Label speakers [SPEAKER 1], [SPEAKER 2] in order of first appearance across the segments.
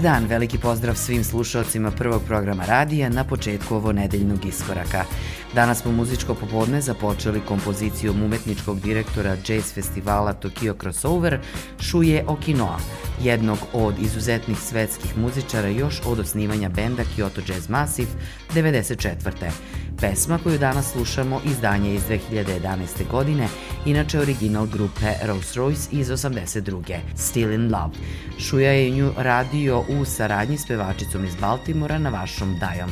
[SPEAKER 1] Dobar dan, veliki pozdrav svim slušalcima prvog programa radija na početku ovo nedeljnog iskoraka. Danas smo muzičko popodne započeli kompozicijom umetničkog direktora jazz festivala Tokyo Crossover Shuje Okinoa, jednog od izuzetnih svetskih muzičara još od osnivanja benda Kyoto Jazz Massive 94. Pesma koju danas slušamo izdanje iz 2011. godine, inače original grupe Rolls Royce iz 82. Still in Love. Šuja je nju radio u saradnji s pevačicom iz Baltimora na vašom Dajom.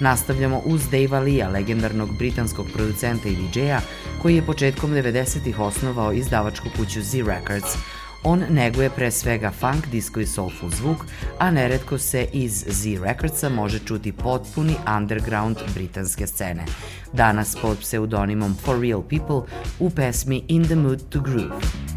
[SPEAKER 1] Nastavljamo uz Dave Lia, legendarnog britanskog producenta i DJ-a, koji je početkom 90-ih osnovao izdavačku kuću Z Records, On neguje pre svega funk, disco i soulful zvuk, a neretko se iz Z Recordsa može čuti potpuni underground britanske scene. Danas pod pseudonimom For Real People u pesmi In the Mood to Groove.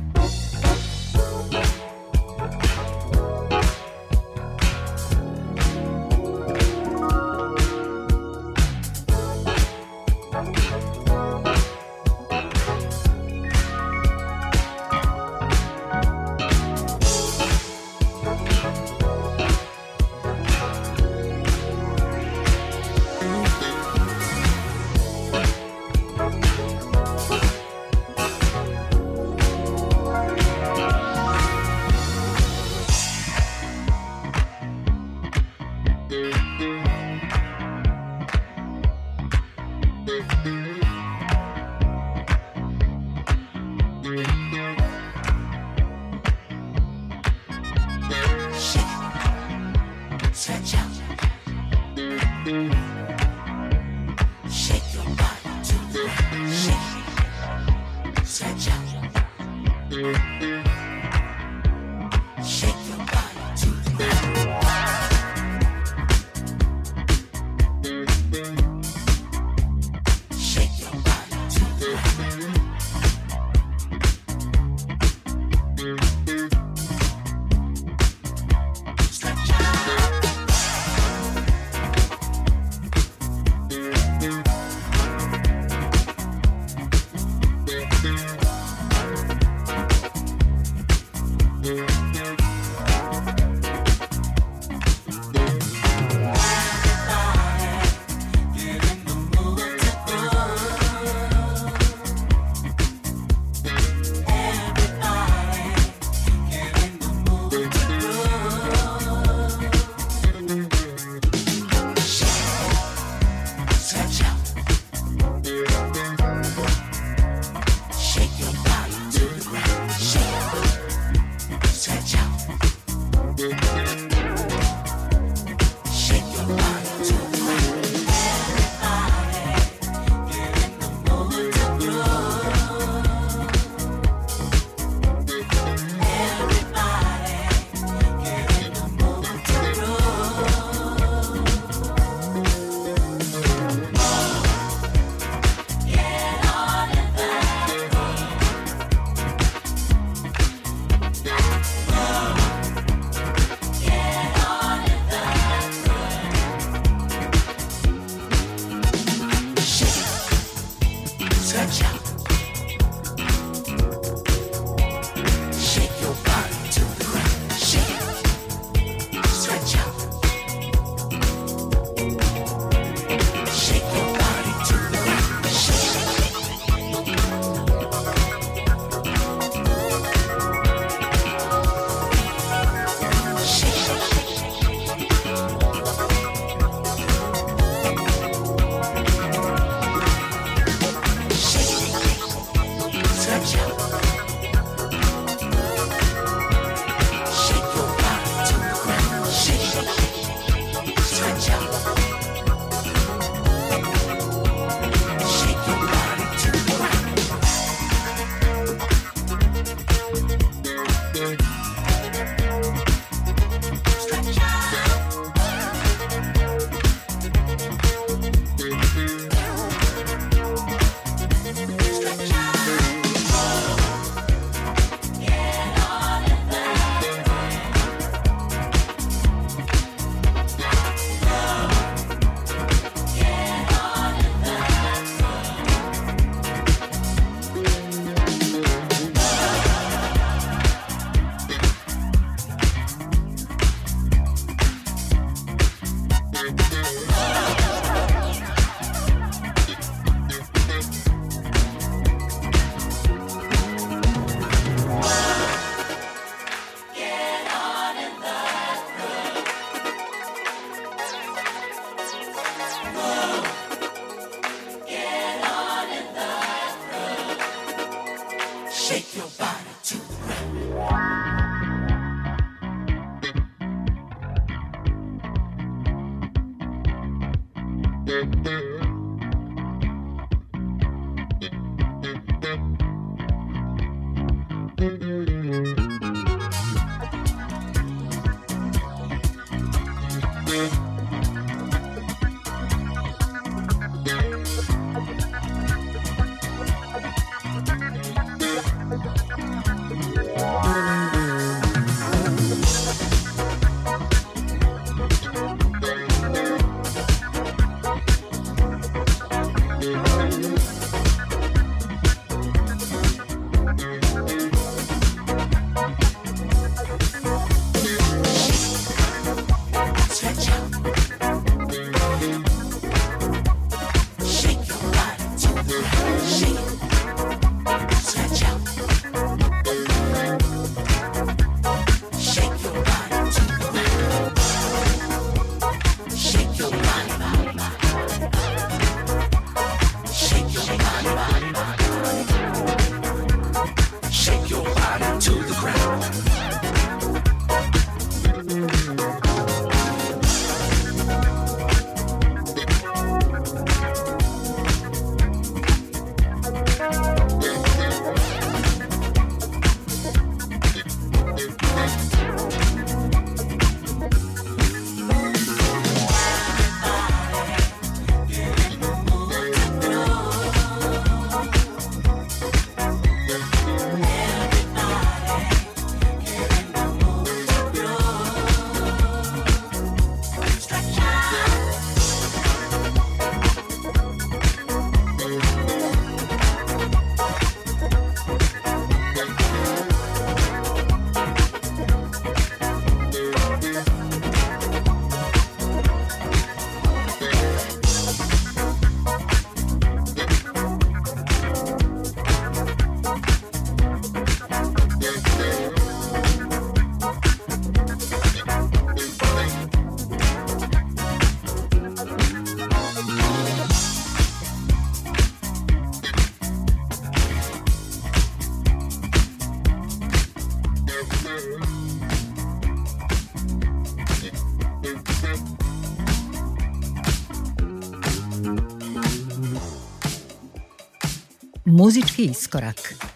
[SPEAKER 2] Muzički iskorak.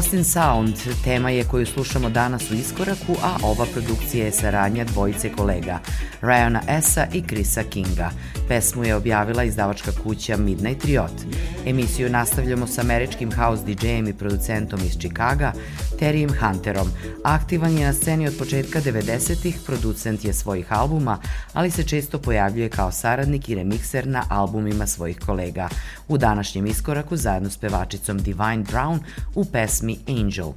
[SPEAKER 1] Lost in Sound tema je koju slušamo danas u iskoraku, a ova produkcija je saradnja dvojice kolega, Ryana Essa i Chrisa Kinga. Pesmu je objavila izdavačka kuća Midnight Riot. Emisiju nastavljamo sa američkim house DJ-em i producentom iz Čikaga, Terryem Hunterom. Aktivan je na sceni od početka 90-ih, producent je svojih albuma, ali se često pojavljuje kao saradnik i remikser na albumima svojih kolega. U današnjem iskoraku zajedno s pevačicom Divine Brown u pesmi Angel.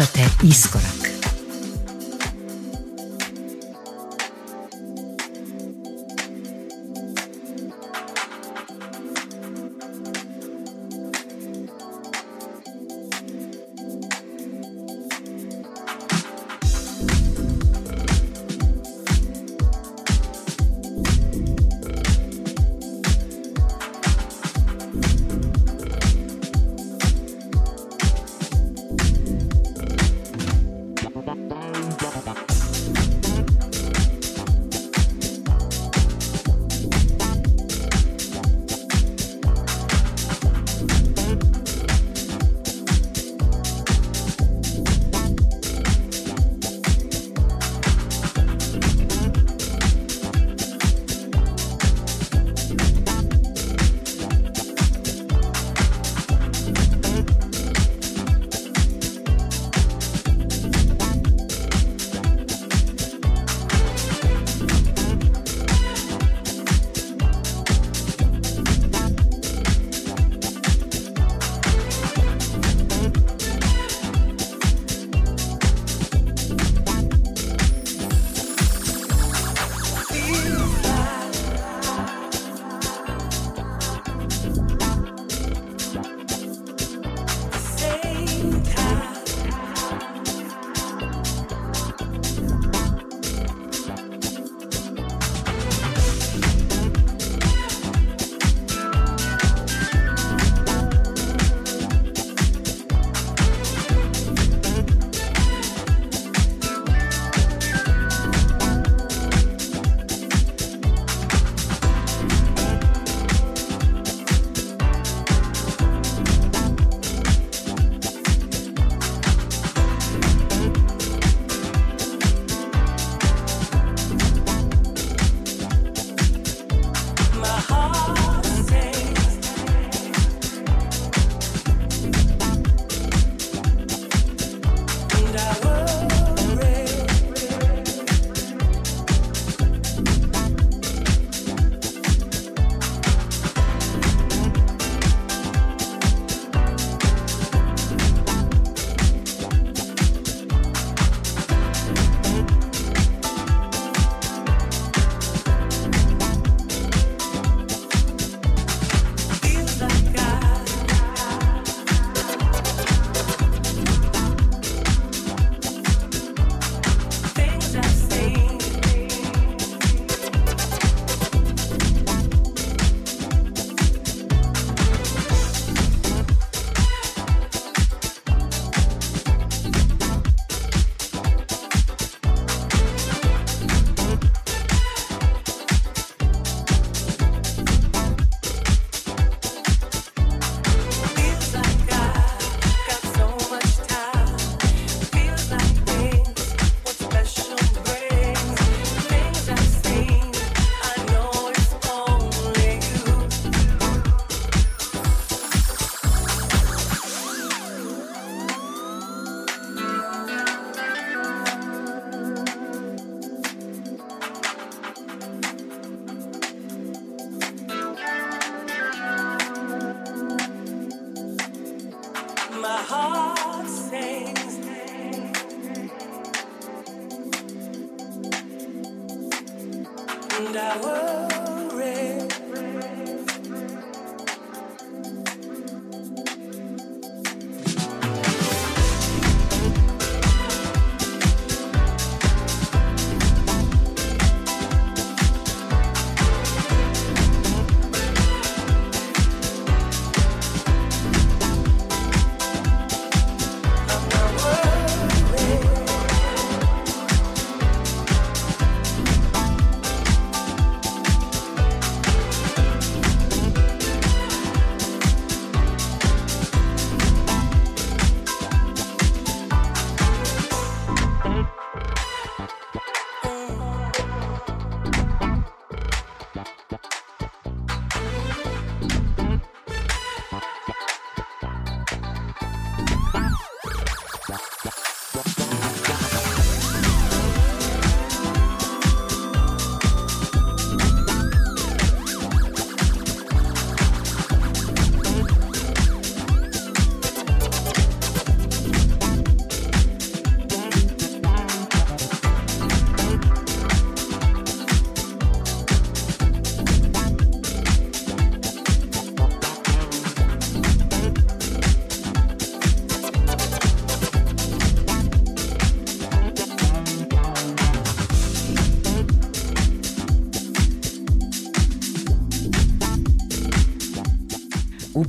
[SPEAKER 3] Slušate Iskorak.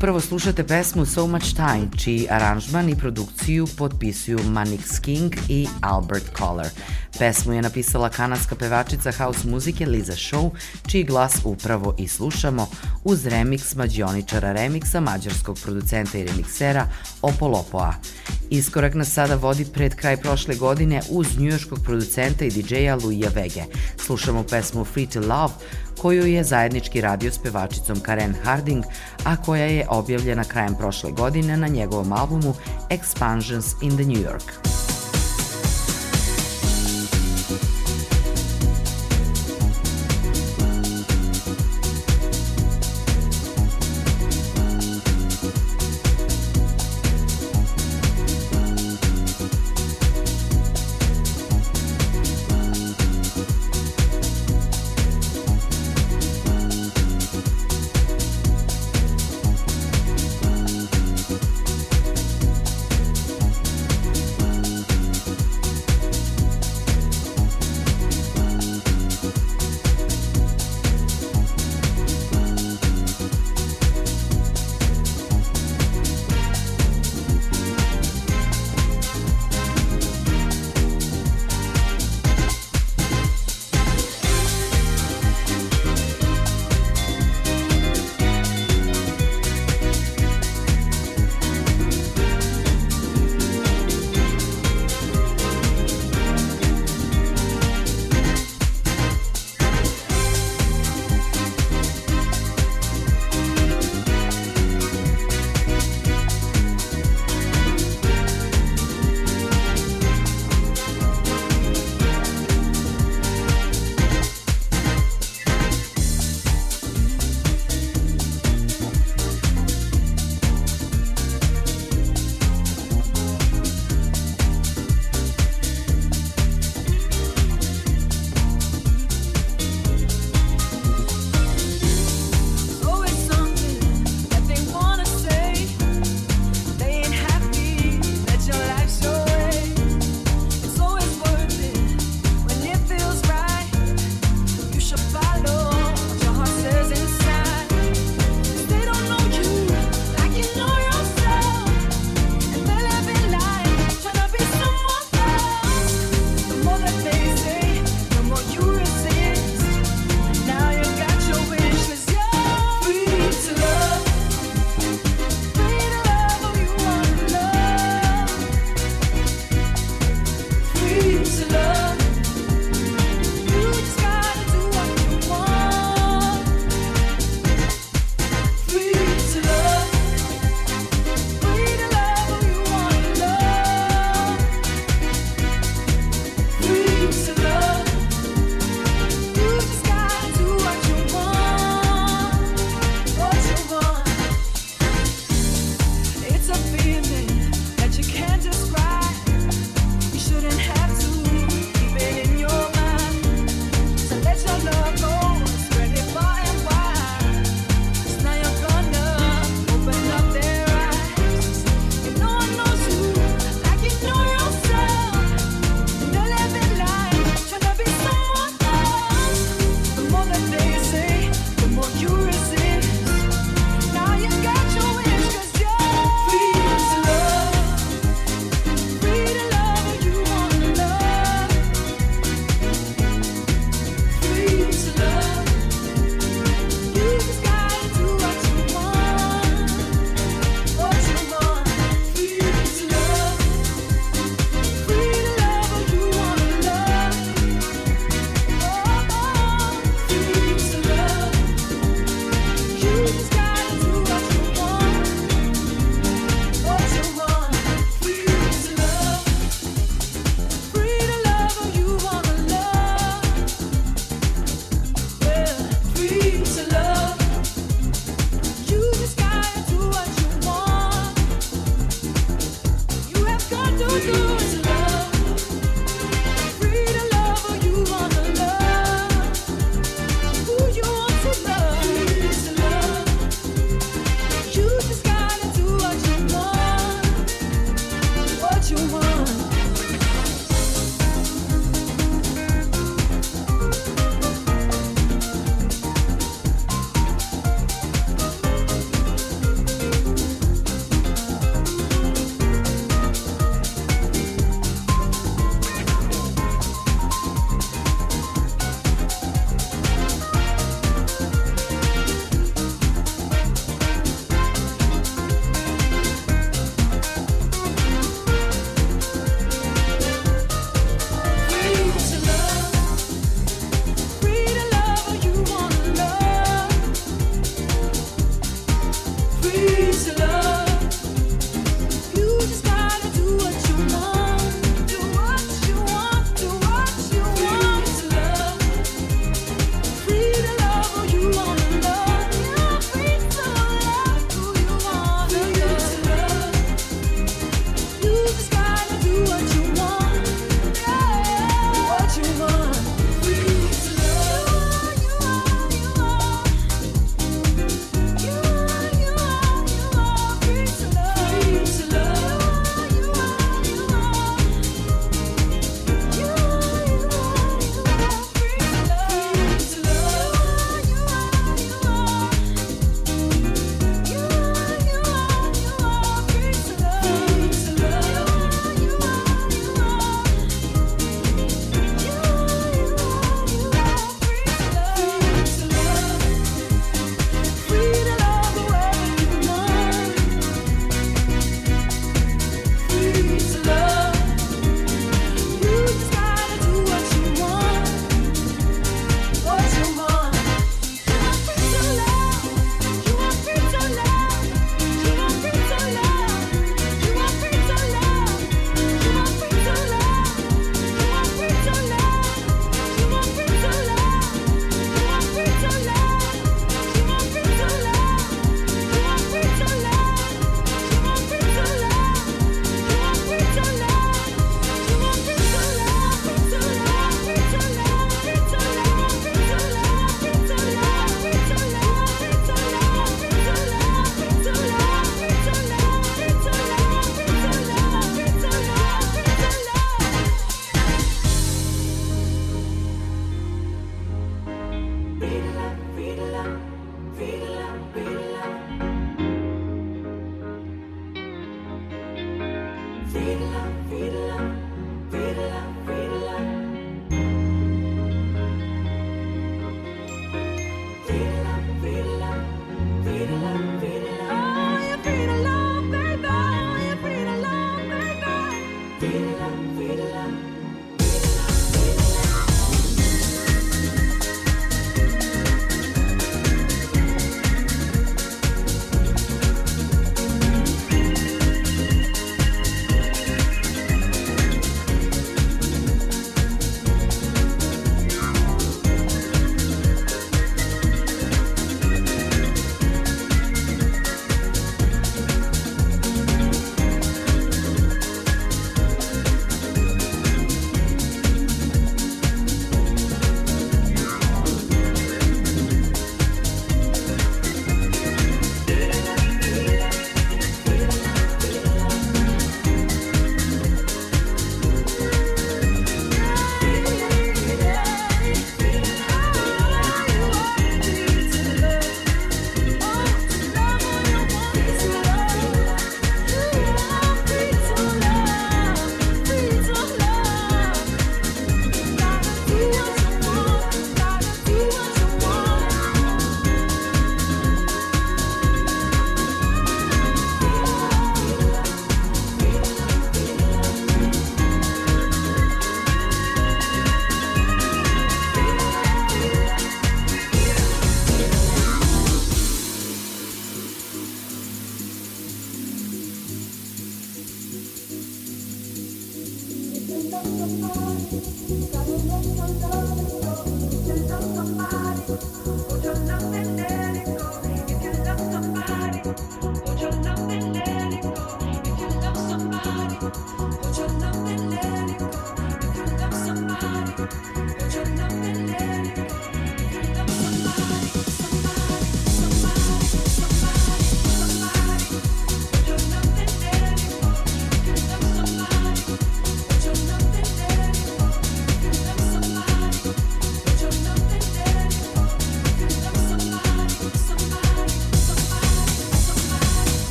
[SPEAKER 1] Upravo slušate pesmu So Much Time, čiji aranžman i produkciju potpisuju Manix King i Albert Collar. Pesmu je napisala kanadska pevačica house muzike Liza Show, čiji glas upravo i slušamo uz remix mađioničara remiksa mađarskog producenta i remiksera Opolopoa. Iskorak nas sada vodi pred kraj prošle godine uz njujoškog producenta i DJ-a Luija Vege. Slušamo pesmu Free to Love, koju je zajednički radio s pevačicom Karen Harding, a koja je objavljena krajem prošle godine na njegovom albumu Expansions in the New York.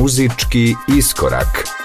[SPEAKER 4] Muzički iskorak.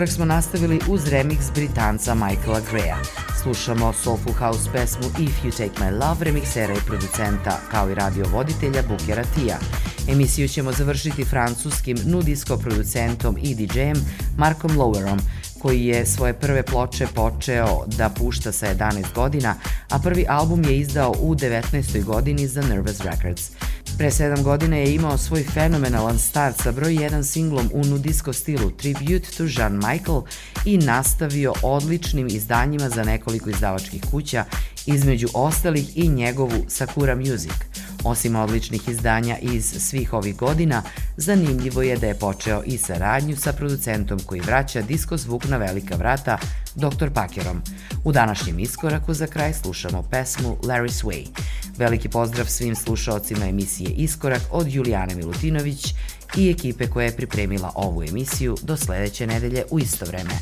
[SPEAKER 1] Iskorak smo nastavili uz remix Britanca Michaela Greya. Slušamo Soulful House pesmu If You Take My Love remixera i producenta, kao i radio voditelja Bukera Tija. Emisiju ćemo završiti francuskim nudisko producentom i DJ-em Markom Lowerom, koji je svoje prve ploče počeo da pušta sa 11 godina, a prvi album je izdao u 19. godini za Nervous Records. Pre 7 godina je imao svoj fenomenalan start sa broj 1 singlom u nudisko stilu Tribute to Jean Michael i nastavio odličnim izdanjima za nekoliko izdavačkih kuća, između ostalih i njegovu Sakura Music – Osim odličnih izdanja iz svih ovih godina, zanimljivo je da je počeo i saradnju sa producentom koji vraća disko zvuk na velika vrata, Dr. Pakerom. U današnjem iskoraku za kraj slušamo pesmu Larry Sway. Veliki pozdrav svim slušaocima emisije Iskorak od Julijane Milutinović i ekipe koja je pripremila ovu emisiju do sledeće nedelje u isto vreme.